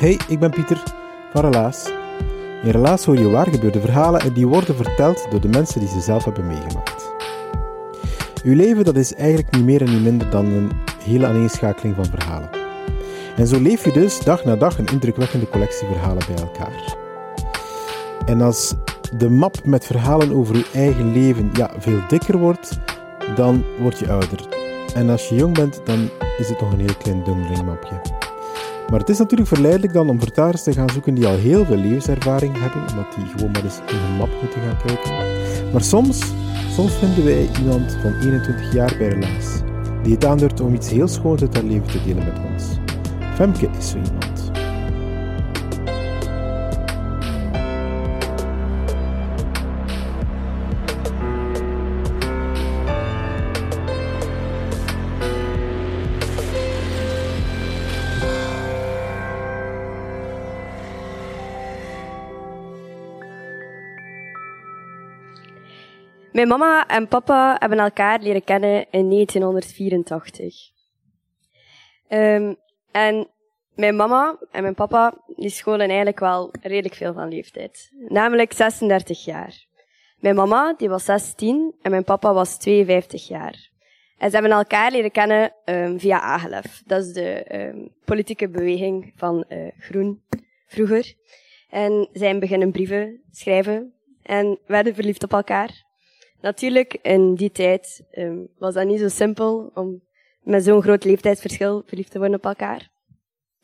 Hey, ik ben Pieter van Relaas. In Relaas hoor je waargebeurde verhalen en die worden verteld door de mensen die ze zelf hebben meegemaakt. Uw leven dat is eigenlijk niet meer en niet minder dan een hele aaneenschakeling van verhalen. En zo leef je dus dag na dag een indrukwekkende collectie verhalen bij elkaar. En als de map met verhalen over uw eigen leven ja, veel dikker wordt, dan word je ouder. En als je jong bent, dan is het nog een heel klein dundelingmapje. Maar het is natuurlijk verleidelijk dan om vertalers te gaan zoeken die al heel veel levenservaring hebben, omdat die gewoon maar eens in hun map moeten gaan kijken. Maar soms, soms vinden wij iemand van 21 jaar bij Relaas, die het aandurft om iets heel schoons uit haar leven te delen met ons. Femke is zo iemand. Mijn mama en papa hebben elkaar leren kennen in 1984. Um, en mijn mama en mijn papa die scholen eigenlijk wel redelijk veel van leeftijd. Namelijk 36 jaar. Mijn mama die was 16 en mijn papa was 52 jaar. En ze hebben elkaar leren kennen um, via AGLEF. Dat is de um, politieke beweging van uh, Groen vroeger. En zij beginnen brieven schrijven en werden verliefd op elkaar. Natuurlijk, in die tijd um, was dat niet zo simpel om met zo'n groot leeftijdsverschil verliefd te worden op elkaar.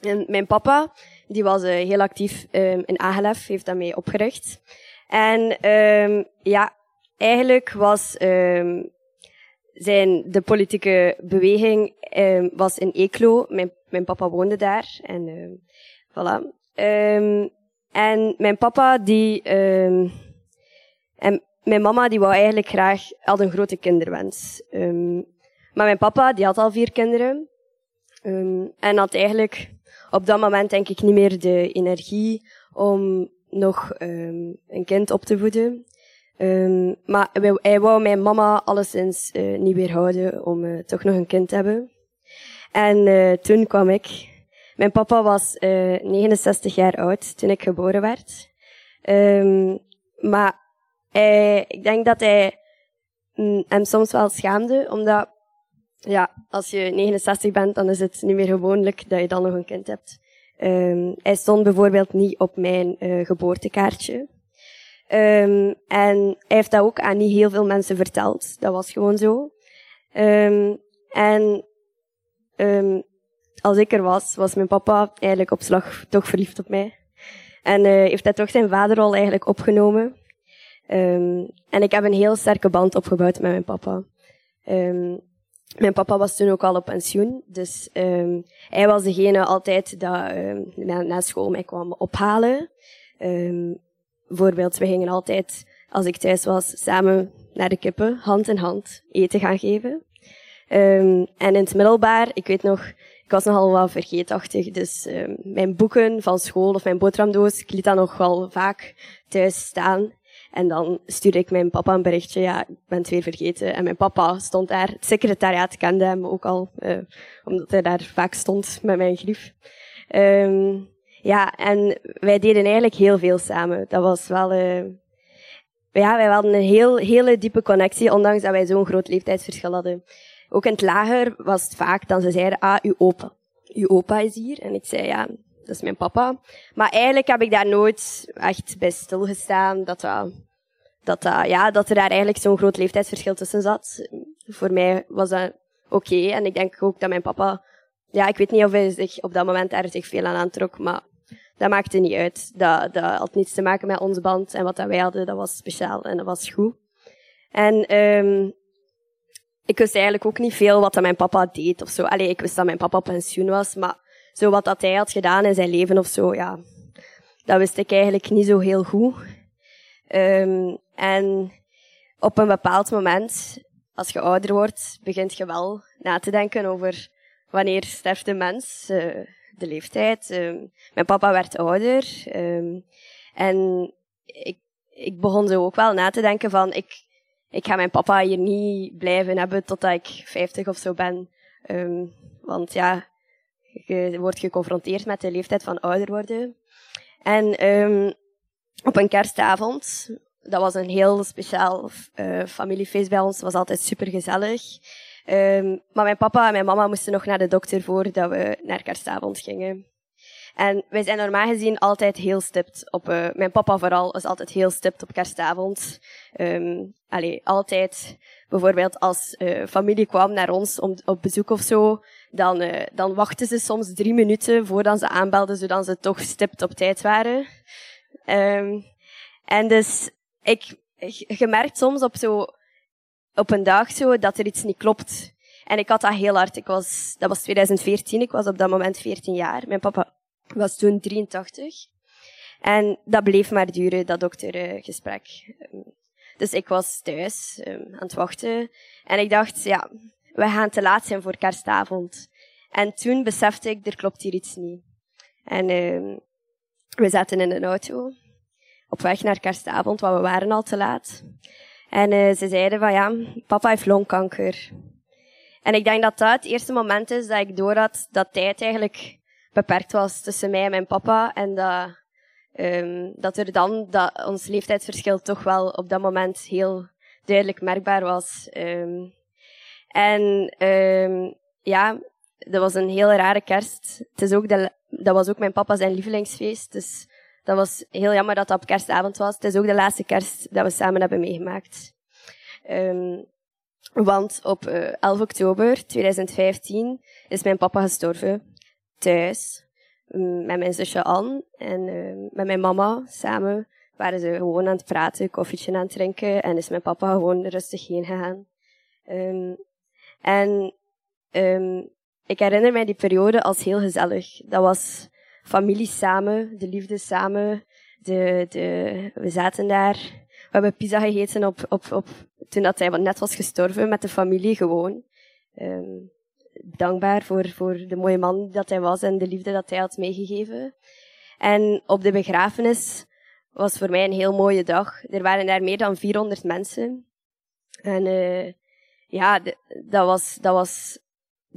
En mijn papa, die was uh, heel actief um, in AGLF, heeft dat opgericht. En um, ja, eigenlijk was zijn, de politieke beweging was in Eeklo. Mijn, papa woonde daar. En voilà. en mijn papa, die... mijn mama die wou eigenlijk graag, had een grote kinderwens. Um, maar mijn papa die had al vier kinderen. Um, en had eigenlijk op dat moment denk ik niet meer de energie om nog um, een kind op te voeden. maar hij wou mijn mama alleszins uh, niet weerhouden om uh, toch nog een kind te hebben. En uh, toen kwam ik. Mijn papa was 69 jaar oud toen ik geboren werd. maar hij, ik denk dat hij mm, hem soms wel schaamde, omdat ja, als je 69 bent, dan is het niet meer gewoonlijk dat je dan nog een kind hebt. Um, hij stond bijvoorbeeld niet op mijn uh, geboortekaartje. Um, en hij heeft dat ook aan niet heel veel mensen verteld. Dat was gewoon zo. Um, en als ik er was, was mijn papa eigenlijk op slag toch verliefd op mij. En uh, heeft hij toch zijn vaderrol eigenlijk opgenomen. Um, en ik heb een heel sterke band opgebouwd met mijn papa. Um, mijn papa was toen ook al op pensioen, dus um, hij was degene altijd dat na, school mij kwam ophalen. Bijvoorbeeld, we gingen altijd, als ik thuis was, samen naar de kippen, hand in hand, eten gaan geven. En in het middelbaar, ik weet nog, ik was nogal wel vergeetachtig, dus mijn boeken van school of mijn boterhamdoos, ik liet dat nog wel vaak thuis staan. En dan stuurde ik mijn papa een berichtje, ja, ik ben het weer vergeten. En mijn papa stond daar, het secretariaat kende hem ook al, uh, omdat hij daar vaak stond met mijn grief. Um, ja, en wij deden eigenlijk heel veel samen. Dat was wel, uh, ja, wij hadden een heel, hele diepe connectie, ondanks dat wij zo'n groot leeftijdsverschil hadden. Ook in het lager was het vaak dat ze zeiden, ah, uw opa. Uw opa is hier. En ik zei, ja, dat is mijn papa. Maar eigenlijk heb ik daar nooit echt bij stilgestaan dat dat, dat, ja, dat er daar eigenlijk zo'n groot leeftijdsverschil tussen zat. Voor mij was dat oké. En ik denk ook dat mijn papa ja, ik weet niet of hij zich op dat moment er zich veel aan aantrok, maar dat maakte niet uit. Dat, dat had niets te maken met onze band en wat dat wij hadden, dat was speciaal en dat was goed. En um, ik wist eigenlijk ook niet veel wat mijn papa deed of zo. Allee, ik wist dat mijn papa pensioen was, maar zo wat dat hij had gedaan in zijn leven of zo, ja, dat wist ik eigenlijk niet zo heel goed. Um, en op een bepaald moment, als je ouder wordt, begint je wel na te denken over wanneer sterft de mens, uh, de leeftijd. Um, mijn papa werd ouder. Um, en ik, ik begon zo ook wel na te denken van, ik, ik ga mijn papa hier niet blijven hebben totdat ik 50 of zo ben. Want ja, je wordt geconfronteerd met de leeftijd van ouder worden. En um, op een kerstavond, dat was een heel speciaal uh, familiefeest bij ons, was altijd super gezellig. Um, maar mijn papa en mijn mama moesten nog naar de dokter voordat we naar kerstavond gingen. En wij zijn normaal gezien altijd heel stipt op, uh, mijn papa vooral is altijd heel stipt op kerstavond. Um, allee, altijd, bijvoorbeeld als uh, familie kwam naar ons om, op bezoek of zo, dan, uh, dan wachten ze soms drie minuten voordat ze aanbelden, zodat ze toch stipt op tijd waren. Um, en dus, ik, je merkt soms op zo, op een dag zo, dat er iets niet klopt. En ik had dat heel hard. Ik was, dat was 2014, ik was op dat moment 14 jaar. Mijn papa was toen 83. En dat bleef maar duren, dat doktergesprek. Dus ik was thuis um, aan het wachten. En ik dacht, ja, we gaan te laat zijn voor kerstavond. En toen besefte ik, er klopt hier iets niet. En um, we zaten in een auto, op weg naar kerstavond, want we waren al te laat. En uh, ze zeiden van, ja, papa heeft longkanker. En ik denk dat dat het eerste moment is dat ik door had dat tijd eigenlijk beperkt was tussen mij en mijn papa. En dat, um, dat er dan dat ons leeftijdsverschil toch wel op dat moment heel duidelijk merkbaar was. Um, en um, ja, dat was een heel rare kerst. Het is ook de, dat was ook mijn papa zijn lievelingsfeest. Dus dat was heel jammer dat dat op kerstavond was. Het is ook de laatste kerst dat we samen hebben meegemaakt. Um, want op uh, 11 oktober 2015 is mijn papa gestorven thuis met mijn zusje Anne en uh, met mijn mama samen waren ze gewoon aan het praten, koffietje aan het drinken en is mijn papa gewoon rustig heen gegaan. En um, ik herinner mij die periode als heel gezellig. Dat was familie samen, de liefde samen, de, de, we zaten daar. We hebben pizza gegeten op, op, op, toen dat hij net was gestorven met de familie gewoon. Um, dankbaar voor, voor de mooie man dat hij was en de liefde dat hij had meegegeven. En op de begrafenis was voor mij een heel mooie dag. Er waren daar meer dan 400 mensen. En uh, ja, dat was, dat was,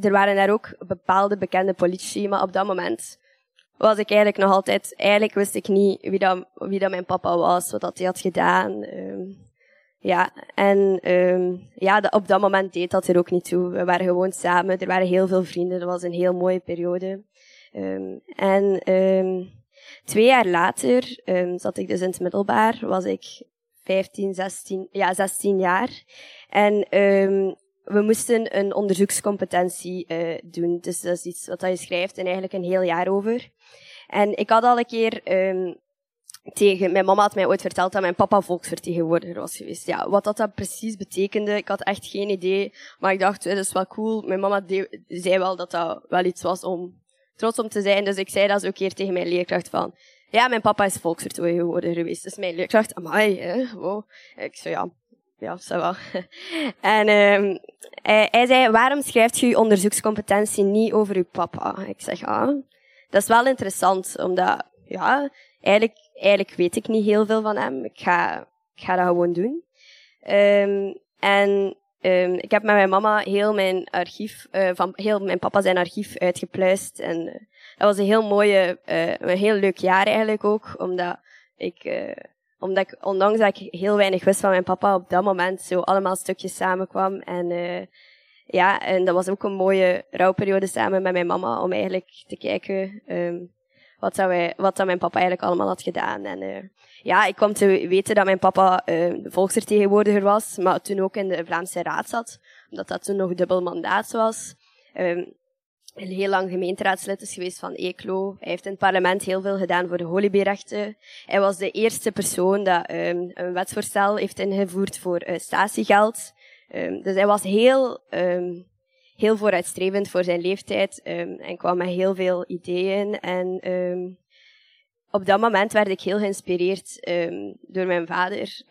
er waren daar ook bepaalde bekende politici, maar op dat moment was ik eigenlijk nog altijd, eigenlijk wist ik niet wie dat, wie dat mijn papa was, wat dat hij had gedaan. Um, ja, en um, ja, op dat moment deed dat er ook niet toe. We waren gewoon samen, er waren heel veel vrienden, dat was een heel mooie periode. Um, en twee jaar later zat ik dus in het middelbaar, was ik 15, 16, ja, 16 jaar. En we moesten een onderzoekscompetentie uh, doen. Dus dat is iets wat je schrijft en eigenlijk een heel jaar over. En ik had al een keer tegen, mijn mama had mij ooit verteld dat mijn papa volksvertegenwoordiger was geweest. Ja, wat dat, dat precies betekende, ik had echt geen idee. Maar ik dacht, dat is wel cool. Mijn mama zei wel dat dat wel iets was om trots om te zijn. Dus ik zei dat zo een keer tegen mijn leerkracht van, ja, mijn papa is volksvertegenwoordiger geweest. Dus mijn leerkracht, amai, hè, wow. Ik zei, ja, ja, zo wel. en um, hij, hij, zei, waarom schrijft je je onderzoekscompetentie niet over uw papa? Ik zeg, ah, dat is wel interessant, omdat, ja, eigenlijk eigenlijk weet ik niet heel veel van hem. Ik ga, ik ga dat gewoon doen. Um, en um, ik heb met mijn mama heel mijn archief, uh, van heel mijn papa zijn archief uitgepluist. En uh, dat was een heel mooie, uh, een heel leuk jaar eigenlijk ook, omdat ik, omdat ik, ondanks dat ik heel weinig wist van mijn papa, op dat moment zo allemaal stukjes samenkwam. En ja, en dat was ook een mooie rouwperiode samen met mijn mama, om eigenlijk te kijken um, wat, dat wij, wat dat mijn papa eigenlijk allemaal had gedaan. En uh, ja, ik kwam te weten dat mijn papa uh, volksvertegenwoordiger was, maar toen ook in de Vlaamse Raad zat, omdat dat toen nog dubbel mandaat was. Um, heel lang gemeenteraadslid is geweest van Eeklo. Hij heeft in het parlement heel veel gedaan voor de holibierrechten. Hij was de eerste persoon dat um, een wetsvoorstel heeft ingevoerd voor uh, statiegeld. Um, dus hij was heel, um, heel vooruitstrevend voor zijn leeftijd en kwam met heel veel ideeën. En op dat moment werd ik heel geïnspireerd door mijn vader.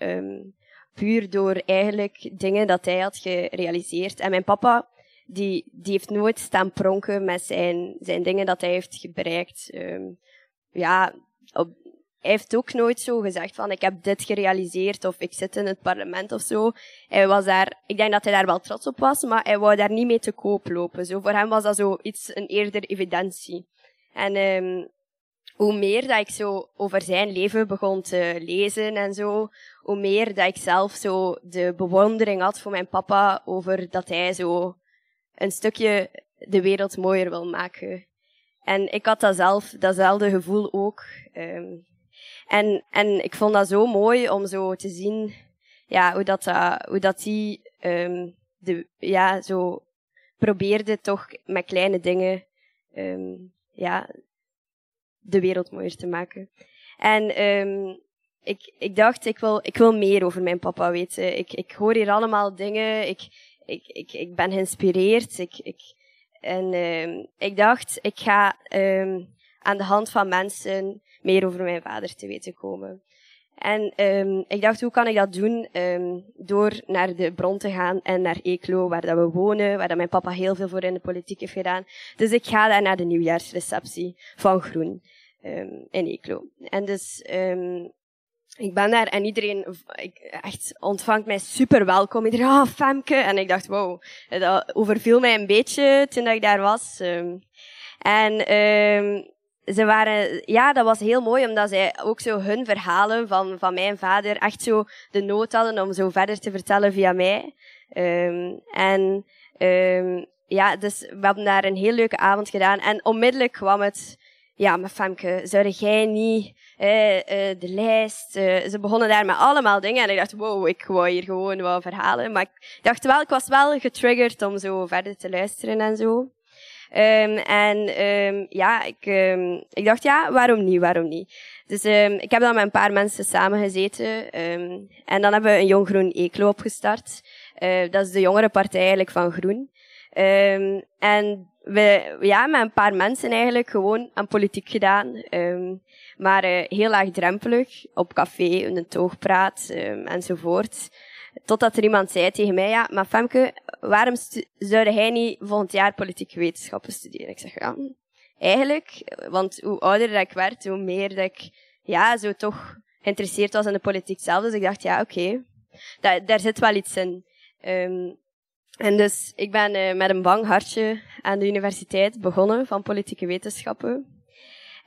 puur door eigenlijk dingen dat hij had gerealiseerd. En mijn papa die, die heeft nooit staan pronken met zijn, zijn dingen dat hij heeft bereikt. Um, ja, hij heeft ook nooit zo gezegd van ik heb dit gerealiseerd of ik zit in het parlement of zo. Hij was daar, ik denk dat hij daar wel trots op was, maar hij wou daar niet mee te koop lopen. Zo, voor hem was dat zo iets, een eerder evidentie. En um, hoe meer dat ik zo over zijn leven begon te lezen en zo, hoe meer dat ik zelf zo de bewondering had voor mijn papa over dat hij zo een stukje de wereld mooier wil maken. En ik had dat zelf, datzelfde gevoel ook. Um, en, en ik vond dat zo mooi om zo te zien, ja, hoe dat, uh, hoe dat die, um, de, ja, zo probeerde toch met kleine dingen, um, ja, de wereld mooier te maken. En ik, ik dacht, ik wil, ik wil meer over mijn papa weten. Ik, ik hoor hier allemaal dingen. Ik, ik, ik, ik ben geïnspireerd. Ik, ik, en uh, ik dacht, ik ga uh, aan de hand van mensen meer over mijn vader te weten komen. En um, ik dacht, hoe kan ik dat doen? Door naar de bron te gaan en naar Eeklo, waar dat we wonen, waar dat mijn papa heel veel voor in de politiek heeft gedaan. Dus ik ga daar naar de nieuwjaarsreceptie van Groen in Eeklo. En dus ik ben daar en iedereen ik, echt ontvangt mij super welkom. Iedereen, ah, oh, Femke. En ik dacht, wow, dat overviel mij een beetje toen ik daar was. Um, en um, ze waren, ja, dat was heel mooi, omdat zij ook zo hun verhalen van, van mijn vader echt zo de nood hadden om zo verder te vertellen via mij. Um, en ja, dus we hebben daar een heel leuke avond gedaan. En onmiddellijk kwam het, ja, maar Femke, zou jij niet eh, uh, de lijst. Uh, ze begonnen daar met allemaal dingen. En ik dacht, wow, ik wou hier gewoon wat verhalen. Maar ik dacht wel, ik was wel getriggerd om zo verder te luisteren en zo. Um, en um, ja, ik, um, ik dacht, ja, waarom niet, waarom niet? Dus ik heb dan met een paar mensen samengezeten. en dan hebben we een Jong Groen Eeklo opgestart. Uh, dat is de jongere partij eigenlijk van Groen. en we, ja, met een paar mensen eigenlijk gewoon aan politiek gedaan. Maar uh, heel laagdrempelig, op café, een toogpraat um, enzovoort. Totdat er iemand zei tegen mij, ja, maar Femke, waarom zou hij niet volgend jaar politieke wetenschappen studeren? Ik zeg, ja, eigenlijk, want hoe ouder dat ik werd, hoe meer dat ik, ja, zo toch geïnteresseerd was in de politiek zelf. Dus ik dacht, ja, oké, daar zit wel iets in. Um, en dus, ik ben uh, met een bang hartje aan de universiteit begonnen van politieke wetenschappen.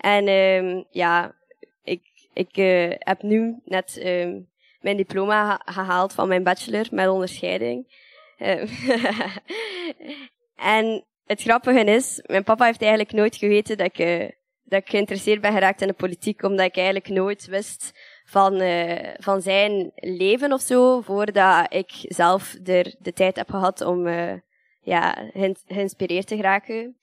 En um, ja, ik, ik uh, heb nu net um, mijn diploma gehaald van mijn bachelor met onderscheiding. Uh, en het grappige is, mijn papa heeft eigenlijk nooit geweten dat ik, uh, dat ik geïnteresseerd ben geraakt in de politiek, omdat ik eigenlijk nooit wist van, uh, van zijn leven of zo, voordat ik zelf er de tijd heb gehad om ja, geïnspireerd te geraken.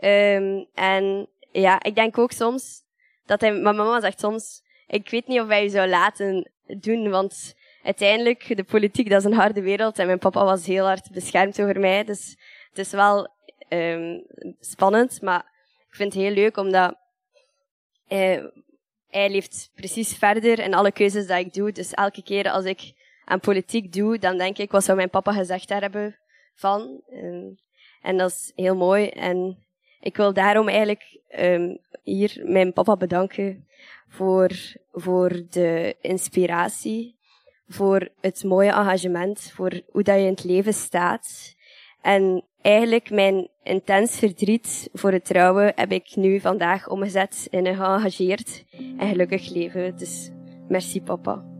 Um, en ja, ik denk ook soms dat hij, mijn mama zegt soms, ik weet niet of hij je zou laten doen, want uiteindelijk, de politiek, dat is een harde wereld en mijn papa was heel hard beschermd over mij, dus het is wel um, spannend, maar ik vind het heel leuk omdat uh, hij leeft precies verder in alle keuzes dat ik doe, dus elke keer als ik aan politiek doe, dan denk ik, wat zou mijn papa gezegd daar hebben van? Um, en dat is heel mooi en ik wil daarom eigenlijk um, hier mijn papa bedanken voor, voor de inspiratie, voor het mooie engagement, voor hoe dat je in het leven staat. En eigenlijk mijn intens verdriet voor het trouwen heb ik nu vandaag omgezet in een geëngageerd en gelukkig leven. Dus merci papa.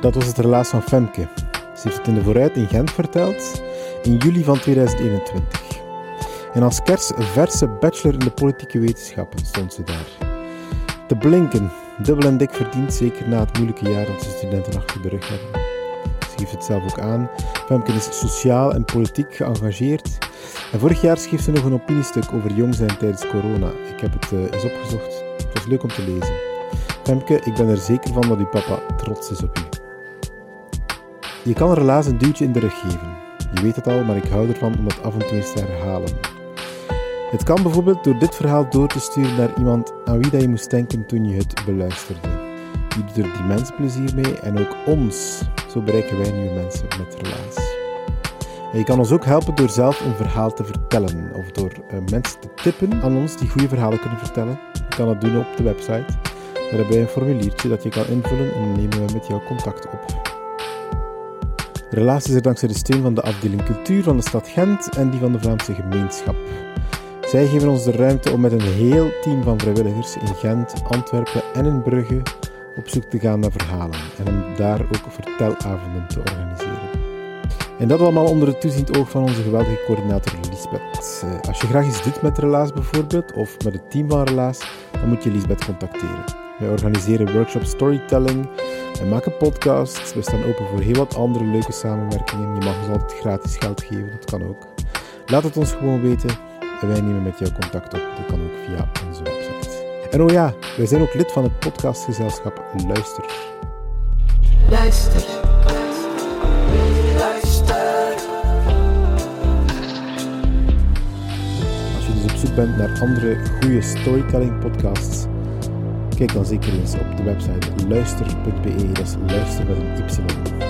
Dat was het relaas van Femke. Ze heeft het in de Vooruit in Gent verteld in juli van 2021. En als kers een verse bachelor in de politieke wetenschappen stond ze daar. Te blinken, dubbel en dik verdiend, zeker na het moeilijke jaar dat ze studenten achter de rug hebben. Ze geeft het zelf ook aan. Femke is sociaal en politiek geëngageerd. En vorig jaar schreef ze nog een opiniestuk over jong zijn tijdens corona. Ik heb het uh, eens opgezocht. Het was leuk om te lezen. Femke, ik ben er zeker van dat uw papa trots is op u. Je kan een relaas een duwtje in de rug geven. Je weet het al, maar ik hou ervan om dat af en toe eens te herhalen. Het kan bijvoorbeeld door dit verhaal door te sturen naar iemand aan wie dat je moest denken toen je het beluisterde. Je doet er die mensen plezier mee en ook ons. Zo bereiken wij nieuwe mensen met relaas. En je kan ons ook helpen door zelf een verhaal te vertellen of door uh, mensen te tippen aan ons die goede verhalen kunnen vertellen. Je kan dat doen op de website. Daar een formuliertje dat je kan invullen en nemen we met jou contact op. Relatie is er dankzij de steun van de afdeling cultuur van de stad Gent en die van de Vlaamse gemeenschap. Zij geven ons de ruimte om met een heel team van vrijwilligers in Gent, Antwerpen en in Brugge op zoek te gaan naar verhalen en om daar ook vertelavonden te organiseren. En dat allemaal onder het toeziend oog van onze geweldige coördinator Lisbeth. Eh, als je graag iets doet met Relaas bijvoorbeeld, of met het team van Relaas, dan moet je Lisbeth contacteren. Wij organiseren workshops storytelling, wij maken podcasts, we staan open voor heel wat andere leuke samenwerkingen. Je mag ons altijd gratis geld geven, dat kan ook. Laat het ons gewoon weten en wij nemen met jou contact op. Dat kan ook via onze website. En oh ja, wij zijn ook lid van het podcastgezelschap Luister. Luister. Luister. Als je dus op zoek bent naar andere goede storytelling podcasts, kijk dan zeker eens op de website luister.be. Dat is luister met een y.